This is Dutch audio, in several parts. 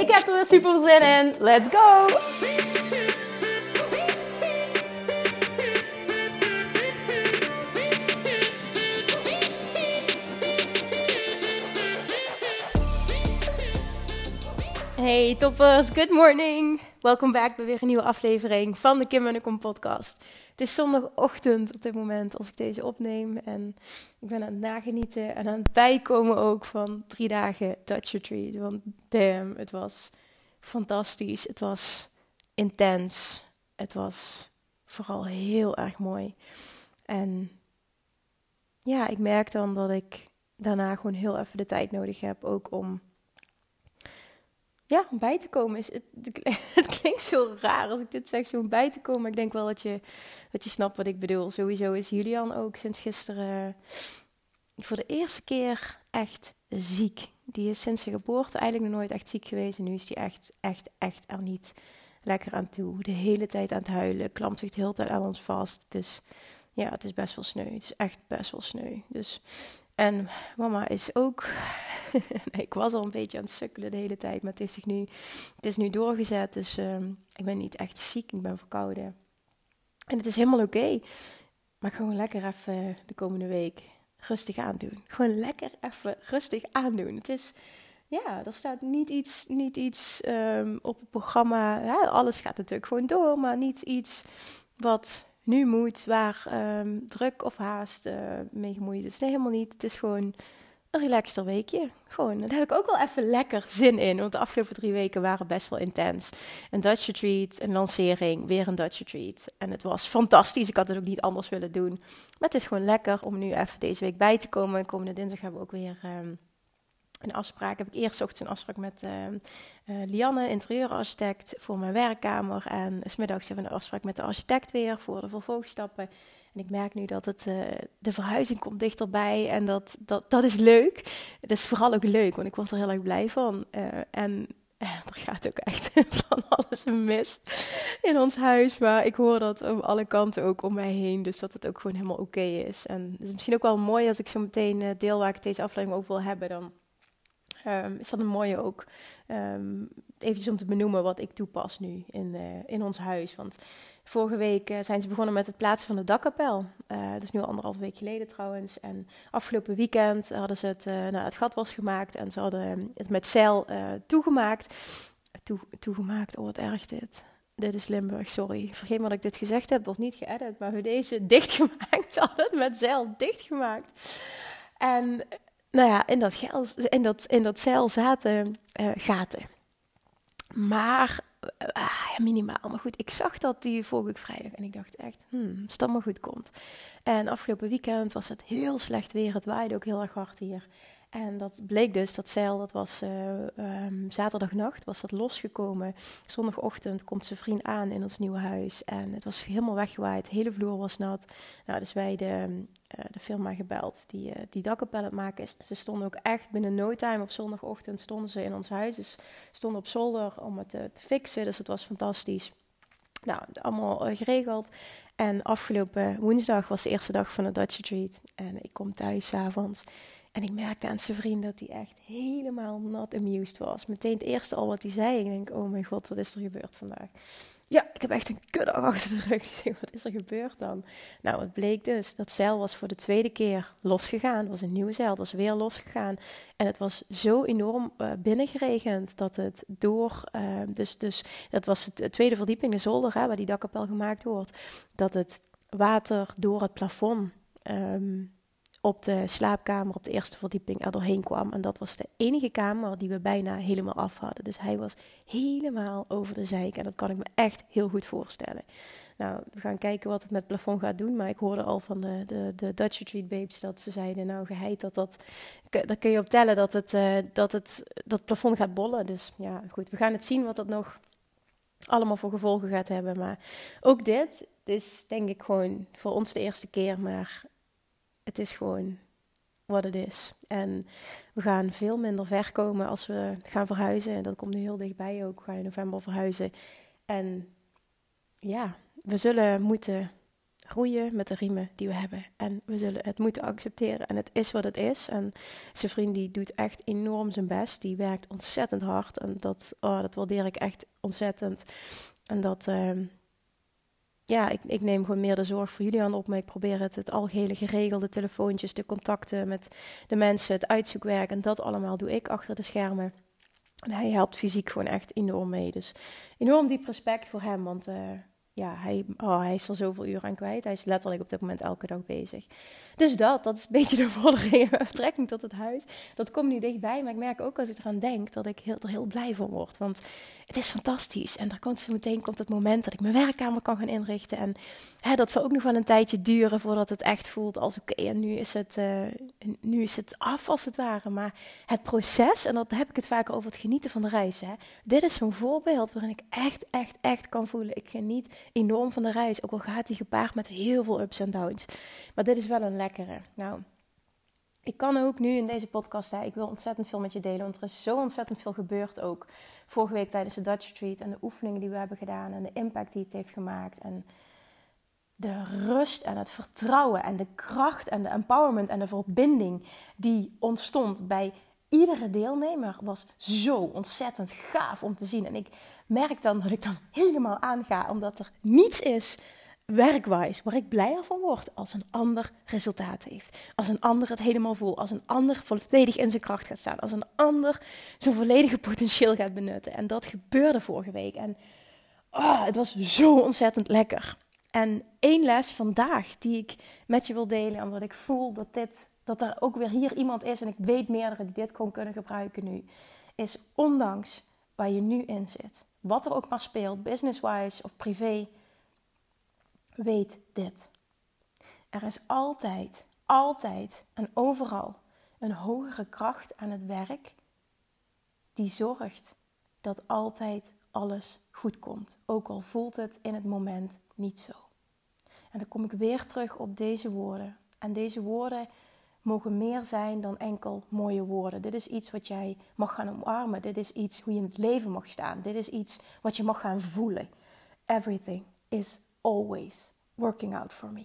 Ik heb er weer super zin in. Let's go! Hey toppers, good morning! Welkom bij weer een nieuwe aflevering van de Kim en Kom podcast. Het is zondagochtend op dit moment als ik deze opneem en ik ben aan het nagenieten en aan het bijkomen ook van drie dagen Dutch Retreat. Want damn, het was fantastisch, het was intens, het was vooral heel erg mooi. En ja, ik merk dan dat ik daarna gewoon heel even de tijd nodig heb ook om ja, om bij te komen is. Het, het, klinkt zo raar als ik dit zeg, zo om bij te komen. Maar ik denk wel dat je, dat je snapt wat ik bedoel. Sowieso is Julian ook sinds gisteren voor de eerste keer echt ziek. Die is sinds zijn geboorte eigenlijk nog nooit echt ziek geweest. En nu is hij echt, echt, echt er niet lekker aan toe. De hele tijd aan het huilen. Klampt zich de hele tijd aan ons vast. Is, ja, het is best wel sneu. Het is echt best wel sneu. Dus en mama is ook. ik was al een beetje aan het sukkelen de hele tijd, maar het, heeft zich nu, het is nu doorgezet. Dus ehm, ik ben niet echt ziek, ik ben verkouden. En het is helemaal oké. Maar gewoon lekker even de komende week rustig aandoen. Gewoon lekker even rustig aandoen. Het is, ja, er staat niet iets, niet iets um, op het programma. Ja, alles gaat natuurlijk gewoon door, maar niet iets wat nu moet, waar um, druk of haast uh, mee gemoeid is. Nee, helemaal niet. Het is gewoon een relaxter weekje. Gewoon, daar heb ik ook wel even lekker zin in. Want de afgelopen drie weken waren best wel intens. Een Dutch Retreat, een lancering, weer een Dutch Retreat. En het was fantastisch. Ik had het ook niet anders willen doen. Maar het is gewoon lekker om nu even deze week bij te komen. Komende dinsdag hebben we ook weer... Um, een afspraak. Heb ik eerst ochtends een afspraak met uh, uh, Lianne, interieurarchitect, voor mijn werkkamer. En smiddags hebben we een afspraak met de architect weer voor de vervolgstappen. En ik merk nu dat het, de verhuizing komt dichterbij en dat, dat, dat is leuk. Het is vooral ook leuk, want ik word er heel erg blij van. en er gaat ook echt van alles mis in ons huis. Maar ik hoor dat om alle kanten ook om mij heen. Dus dat het ook gewoon helemaal oké is. En het is misschien ook wel mooi als ik zo meteen deel waar ik deze aflevering ook wil hebben. Dan um, is dat een mooie ook. Um, eventjes om te benoemen wat ik toepas nu in, uh, in ons huis. Want vorige week uh, zijn ze begonnen met het plaatsen van de dakkapel. Uh, dat is nu anderhalve week geleden trouwens. En afgelopen weekend hadden ze het, nou, het gat was gemaakt en ze hadden het met zeil toegemaakt. Toe, toegemaakt, oh wat erg dit. Dit is Limburg, sorry. Vergeet maar dat ik dit gezegd heb, wordt niet geëdit. Maar we deze dichtgemaakt, ze hadden het met zeil dichtgemaakt. En nou ja, in dat, dat, dat zeil zaten uh, gaten. Maar uh, minimaal. Maar goed, ik zag dat die vorige vrijdag. En ik dacht echt, hmm, als dat maar goed komt. En afgelopen weekend was het heel slecht weer. Het waaide ook heel erg hard hier. En dat bleek dus, dat zeil, dat was uh, um, zaterdagnacht, was dat losgekomen. Zondagochtend komt zijn vriend aan in ons nieuwe huis. En het was helemaal weggewaaid, de hele vloer was nat. Nou, dus wij de, uh, de firma gebeld die, uh, die dakken maken. Ze stonden ook echt binnen no time op zondagochtend stonden ze in ons huis. Dus stonden op zolder om het te fixen, dus het was fantastisch. Nou, allemaal geregeld. En afgelopen woensdag was de eerste dag van de Dutch Retreat. En ik kom thuis s'avonds. En ik merkte aan zijn vriend dat hij echt helemaal not amused was. Meteen het eerste al wat hij zei. Ik denk, oh mijn god, wat is er gebeurd vandaag? Ja, ik heb echt een kudde achter de rug. Ik wat is er gebeurd dan? Nou, het bleek dus, dat zeil was voor de tweede keer losgegaan. Het was een nieuw zeil, het was weer losgegaan. En het was zo enorm uh, binnengeregend dat het door... Uh, dus, dus dat was de tweede verdieping, de zolder, hè, waar die dakkapel gemaakt wordt. Dat het water door het plafond... Um, op de slaapkamer op de eerste verdieping er doorheen kwam. En dat was de enige kamer die we bijna helemaal af hadden. Dus hij was helemaal over de zijk. En dat kan ik me echt heel goed voorstellen. Nou, we gaan kijken wat het met het plafond gaat doen. Maar ik hoorde al van de, de, de Dutch Retreat Babes dat ze zeiden, nou geheid dat dat, daar kun je op tellen dat het, uh, dat het, dat plafond gaat bollen. Dus ja, goed, we gaan het zien wat dat nog allemaal voor gevolgen gaat hebben. Maar ook dit is denk ik gewoon voor ons de eerste keer, maar het is gewoon wat het is. En we gaan veel minder ver komen als we gaan verhuizen. En dat komt nu heel dichtbij ook. We gaan in november verhuizen. En ja, we zullen moeten groeien met de riemen die we hebben. En we zullen het moeten accepteren. En het is wat het is. En zijn vriend die doet echt enorm zijn best. Die werkt ontzettend hard. En dat, oh, dat waardeer ik echt ontzettend. En dat, uh, ja, ik, ik, neem gewoon meer de zorg voor Julian op. Maar ik probeer het, het algehele geregelde telefoontjes, de contacten met de mensen, het uitzoekwerk. En dat allemaal doe ik achter de schermen. En hij helpt fysiek gewoon echt enorm mee. Dus enorm diep respect voor hem. Want uh, ja, hij, oh, hij is er zoveel uren aan kwijt. Hij is letterlijk op dit moment elke dag bezig. Dus dat, dat is een beetje de vordering betrekking tot het huis. Dat komt nu dichtbij, maar ik merk ook als ik eraan denk dat ik heel, er heel blij van word. Want het is fantastisch. En dan komt zo meteen komt het moment dat ik mijn werkkamer kan gaan inrichten. En hè, dat zal ook nog wel een tijdje duren voordat het echt voelt als oké, en nu is, het, uh, nu is het af als het ware. Maar het proces, en dat heb ik het vaak over het genieten van de reis. Hè. Dit is zo'n voorbeeld waarin ik echt, echt, echt kan voelen. Ik geniet enorm van de reis. Ook al gaat die gepaard met heel veel ups en downs. Maar dit is wel een lekkere. Nou, ik kan ook nu in deze podcast, hè, ik wil ontzettend veel met je delen, want er is zo ontzettend veel gebeurd ook. Vorige week tijdens de Dutch Retreat en de oefeningen die we hebben gedaan en de impact die het heeft gemaakt. En de rust en het vertrouwen en de kracht en de empowerment en de verbinding die ontstond bij iedere deelnemer was zo ontzettend gaaf om te zien. En ik merk dan dat ik dan helemaal aanga, omdat er niets is werkwijs waar ik blijer van word als een ander resultaat heeft. Als een ander het helemaal voelt. Als een ander volledig in zijn kracht gaat staan. Als een ander zijn volledige potentieel gaat benutten. En dat gebeurde vorige week. En oh, het was zo ontzettend lekker. En één les vandaag die ik met je wil delen, omdat ik voel dat, dit, dat er ook weer hier iemand is, en ik weet meerdere die dit gewoon kunnen gebruiken nu, is ondanks waar je nu in zit, wat er ook maar speelt, business-wise of privé, weet dit. Er is altijd, altijd en overal een hogere kracht aan het werk die zorgt dat altijd alles goed komt, ook al voelt het in het moment niet zo. En dan kom ik weer terug op deze woorden. En deze woorden mogen meer zijn dan enkel mooie woorden. Dit is iets wat jij mag gaan omarmen. Dit is iets hoe je in het leven mag staan. Dit is iets wat je mag gaan voelen. Everything is always working out for me.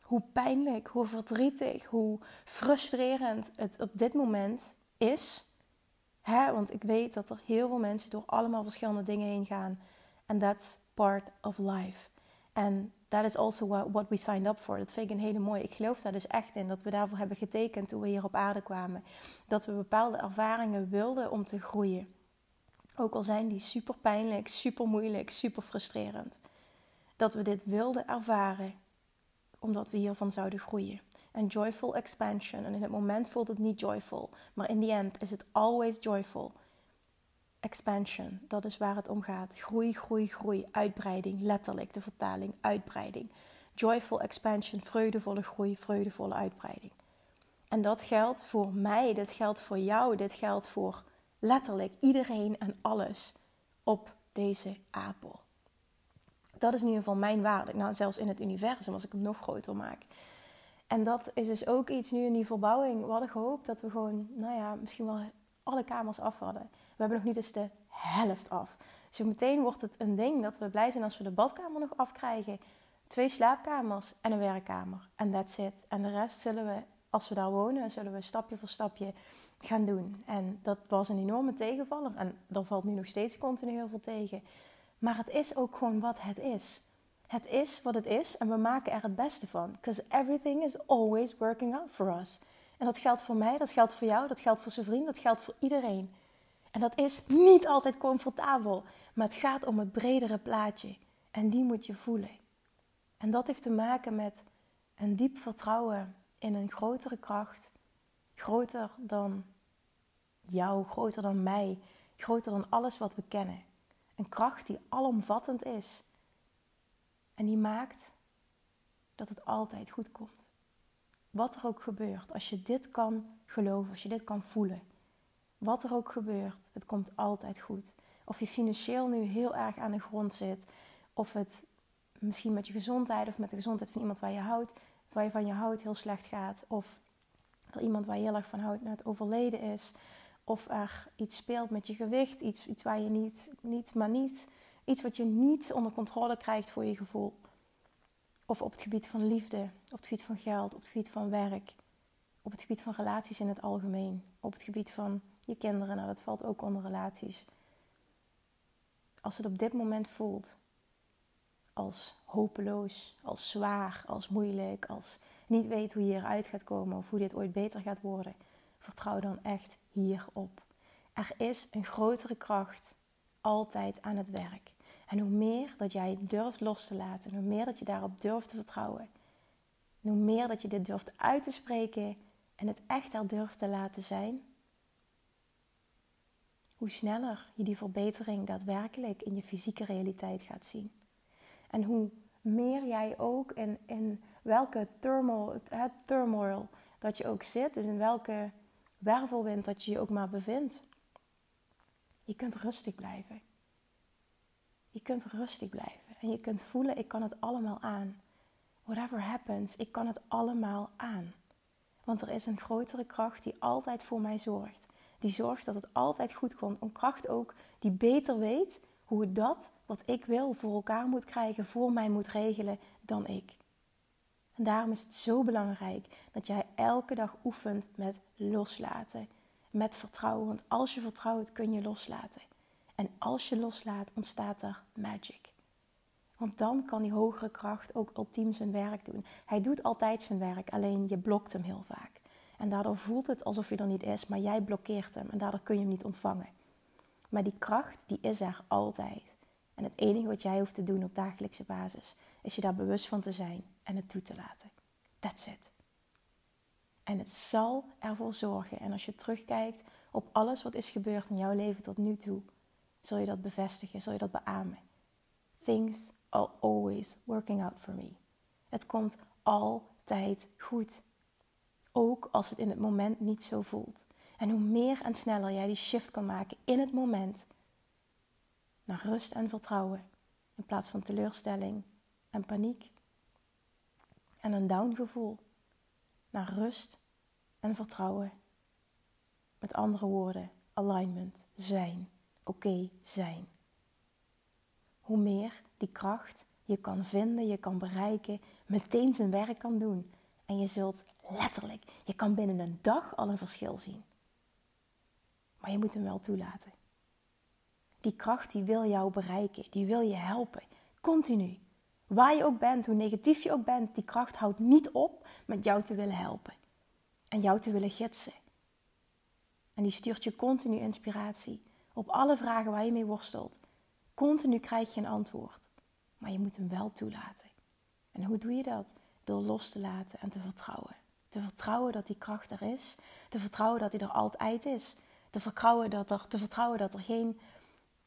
Hoe pijnlijk, hoe verdrietig, hoe frustrerend het op dit moment is. Hè? Want ik weet dat er heel veel mensen door allemaal verschillende dingen heen gaan. And that's part of life. En that is also what, we signed up for. Dat vind ik een hele mooie. Ik geloof daar dus echt in dat we daarvoor hebben getekend toen we hier op aarde kwamen. Dat we bepaalde ervaringen wilden om te groeien. Ook al zijn die super pijnlijk, super moeilijk, super frustrerend. Dat we dit wilden ervaren omdat we hiervan zouden groeien. En joyful expansion. En in het moment voelt het niet joyful. Maar in the end is het always joyful expansion, dat is waar het om gaat. Groei, groei, groei, uitbreiding, letterlijk de vertaling, uitbreiding. Joyful expansion, vreugdevolle groei, vreugdevolle uitbreiding. En dat geldt voor mij, dit geldt voor jou, dit geldt voor letterlijk iedereen en alles op deze aardbol. Dat is in ieder geval mijn waarde. Nou, zelfs in het universum, als ik hem nog groter maak. En dat is dus ook iets nu in die verbouwing. We hadden gehoopt dat we gewoon, nou ja, misschien wel alle kamers af hadden. We hebben nog niet eens de helft af. Zo meteen wordt het een ding dat we blij zijn als we de badkamer nog afkrijgen. Twee slaapkamers en een werkkamer. En that's it. En de rest zullen we, als we daar wonen, zullen we stapje voor stapje gaan doen. En dat was een enorme tegenvaller. En er valt nu nog steeds continu heel veel tegen. Maar het is ook gewoon wat het is. Het is wat het is en we maken er het beste van. Because everything is always working out for us. En dat geldt voor mij, dat geldt voor jou, dat geldt voor zijn vriend, dat geldt voor iedereen. En dat is niet altijd comfortabel, maar het gaat om het bredere plaatje. En die moet je voelen. En dat heeft te maken met een diep vertrouwen in een grotere kracht, groter dan jou, groter dan mij, groter dan alles wat we kennen. Een kracht die alomvattend is, En die maakt dat het altijd goed komt. Wat er ook gebeurt, als je dit kan geloven, als je dit kan voelen, wat er ook gebeurt, het komt altijd goed. Of je financieel nu heel erg aan de grond zit, of het misschien met je gezondheid of met de gezondheid van iemand waar je houdt, waar je van je houdt heel slecht gaat, of er iemand waar je heel erg van houdt net overleden is, of er iets speelt met je gewicht, iets, iets waar je niet, niet, maar niet, iets wat je niet onder controle krijgt voor je gevoel. Of op het gebied van liefde, op het gebied van geld, op het gebied van werk, op het gebied van relaties in het algemeen, op het gebied van je kinderen, nou dat valt ook onder relaties. Als het op dit moment voelt als hopeloos, als zwaar, als moeilijk, als niet weet hoe je eruit gaat komen of hoe dit ooit beter gaat worden, vertrouw dan echt hierop. Er is een grotere kracht altijd aan het werk. En hoe meer dat jij durft los te laten, hoe meer dat je daarop durft te vertrouwen, hoe meer dat je dit durft uit te spreken en het echt er durft te laten zijn, hoe sneller je die verbetering daadwerkelijk in je fysieke realiteit gaat zien. En hoe meer jij ook in, in welke turmoil, het turmoil dat je ook zit, dus in welke wervelwind dat je je ook maar bevindt, je kunt rustig blijven. Je kunt rustig blijven en je kunt voelen, ik kan het allemaal aan. Whatever happens, ik kan het allemaal aan. Want er is een grotere kracht die altijd voor mij zorgt. Die zorgt dat het altijd goed komt. Een kracht ook die beter weet hoe het dat wat ik wil voor elkaar moet krijgen, voor mij moet regelen dan ik. En daarom is het zo belangrijk dat jij elke dag oefent met loslaten, met vertrouwen. Want als je vertrouwt, kun je loslaten. En als je loslaat, ontstaat er magic. Want dan kan die hogere kracht ook ultiem zijn werk doen. Hij doet altijd zijn werk, alleen je blokt hem heel vaak. En daardoor voelt het alsof hij er niet is, maar jij blokkeert hem en daardoor kun je hem niet ontvangen. Maar die kracht, die is er altijd. En het enige wat jij hoeft te doen op dagelijkse basis, is je daar bewust van te zijn en het toe te laten. That's it. En het zal ervoor zorgen. En als je terugkijkt op alles wat is gebeurd in jouw leven tot nu toe, zul je dat bevestigen, zul je dat beamen. Things are always working out for me. Het komt altijd goed. Ook als het in het moment niet zo voelt. En hoe meer en sneller jij die shift kan maken in het moment naar rust en vertrouwen, in plaats van teleurstelling en paniek en een down gevoel, naar rust en vertrouwen. Met andere woorden, alignment, zijn, oké zijn. Hoe meer die kracht je kan vinden, je kan bereiken, meteen zijn werk kan doen. En je zult letterlijk, je kan binnen een dag al een verschil zien. Maar je moet hem wel toelaten. Die kracht die wil jou bereiken, die wil je helpen. Continu. Waar je ook bent, hoe negatief je ook bent, die kracht houdt niet op met jou te willen helpen. En jou te willen gidsen. En die stuurt je continu inspiratie. Op alle vragen waar je mee worstelt. Continu krijg je een antwoord. Maar je moet hem wel toelaten. En hoe doe je dat? Door los te laten en te vertrouwen. Te vertrouwen dat die kracht er is. Te vertrouwen dat hij er altijd is. Te vertrouwen dat er, te vertrouwen dat er geen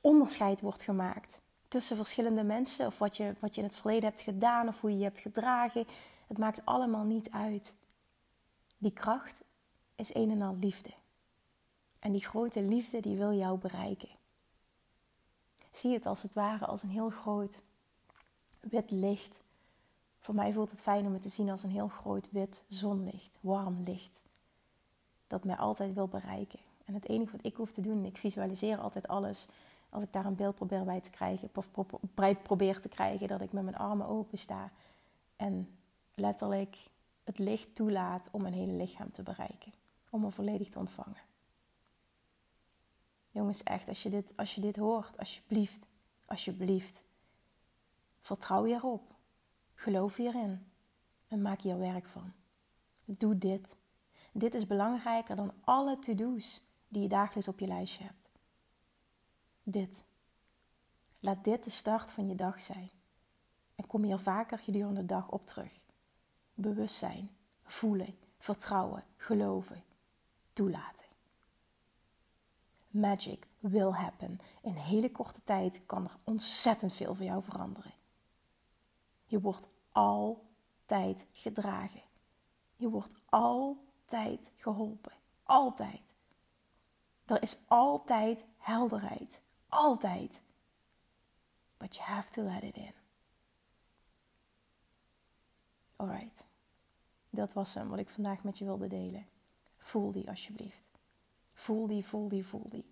onderscheid wordt gemaakt tussen verschillende mensen. Of wat je, wat je in het verleden hebt gedaan of hoe je je hebt gedragen. Het maakt allemaal niet uit. Die kracht is een en al liefde. En die grote liefde die wil jou bereiken. Zie het als het ware als een heel groot wit licht. Voor mij voelt het fijn om het te zien als een heel groot wit zonlicht, warm licht. Dat mij altijd wil bereiken. En het enige wat ik hoef te doen, ik visualiseer altijd alles. Als ik daar een beeld probeer bij te krijgen, of probeer te krijgen, dat ik met mijn armen open sta. En letterlijk het licht toelaat om mijn hele lichaam te bereiken. Om me volledig te ontvangen. Jongens, echt, als je dit, als je dit hoort, alsjeblieft, alsjeblieft. Vertrouw hierop. Geloof hierin. En maak hier werk van. Doe dit. Dit is belangrijker dan alle to-do's die je dagelijks op je lijstje hebt. Dit. Laat dit de start van je dag zijn. En kom hier vaker gedurende de dag op terug. Bewustzijn, voelen, vertrouwen, geloven, toelaten. Magic will happen. In hele korte tijd kan er ontzettend veel voor jou veranderen. Je wordt altijd gedragen. Je wordt altijd geholpen. Altijd. Er is altijd helderheid. Altijd. But you have to let it in. Alright. Dat was hem wat ik vandaag met je wilde delen. Voel die alsjeblieft. Voel die, voel die, voel die.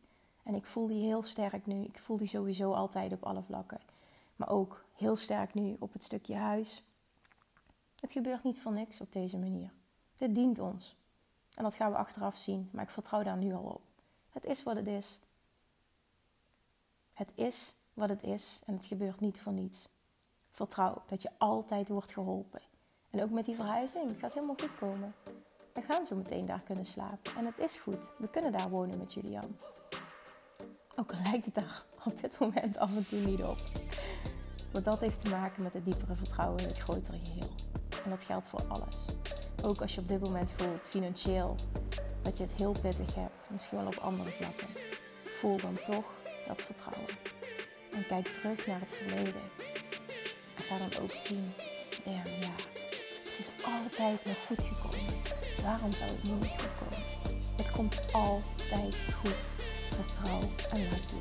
En ik voel die heel sterk nu. Ik voel die sowieso altijd op alle vlakken. Maar ook heel sterk nu op het stukje huis. Het gebeurt niet voor niks op deze manier. Dit dient ons. En dat gaan we achteraf zien, maar ik vertrouw daar nu al op. Het is wat het is. Het is wat het is en het gebeurt niet voor niets. Vertrouw dat je altijd wordt geholpen. En ook met die verhuizing, het gaat helemaal goed komen. We gaan zo meteen daar kunnen slapen. En het is goed. We kunnen daar wonen met Julian. Ook al lijkt het daar op dit moment af en toe niet op. Want dat heeft te maken met het diepere vertrouwen in het grotere geheel. En dat geldt voor alles. Ook als je op dit moment voelt, financieel, dat je het heel pittig hebt. Misschien wel op andere vlakken. Voel dan toch dat vertrouwen. En kijk terug naar het verleden. En ga dan ook zien, damn ja, het is altijd nog goed gekomen. Waarom zou het nu niet goed komen? Het komt altijd goed. Vertrouw en laat toe.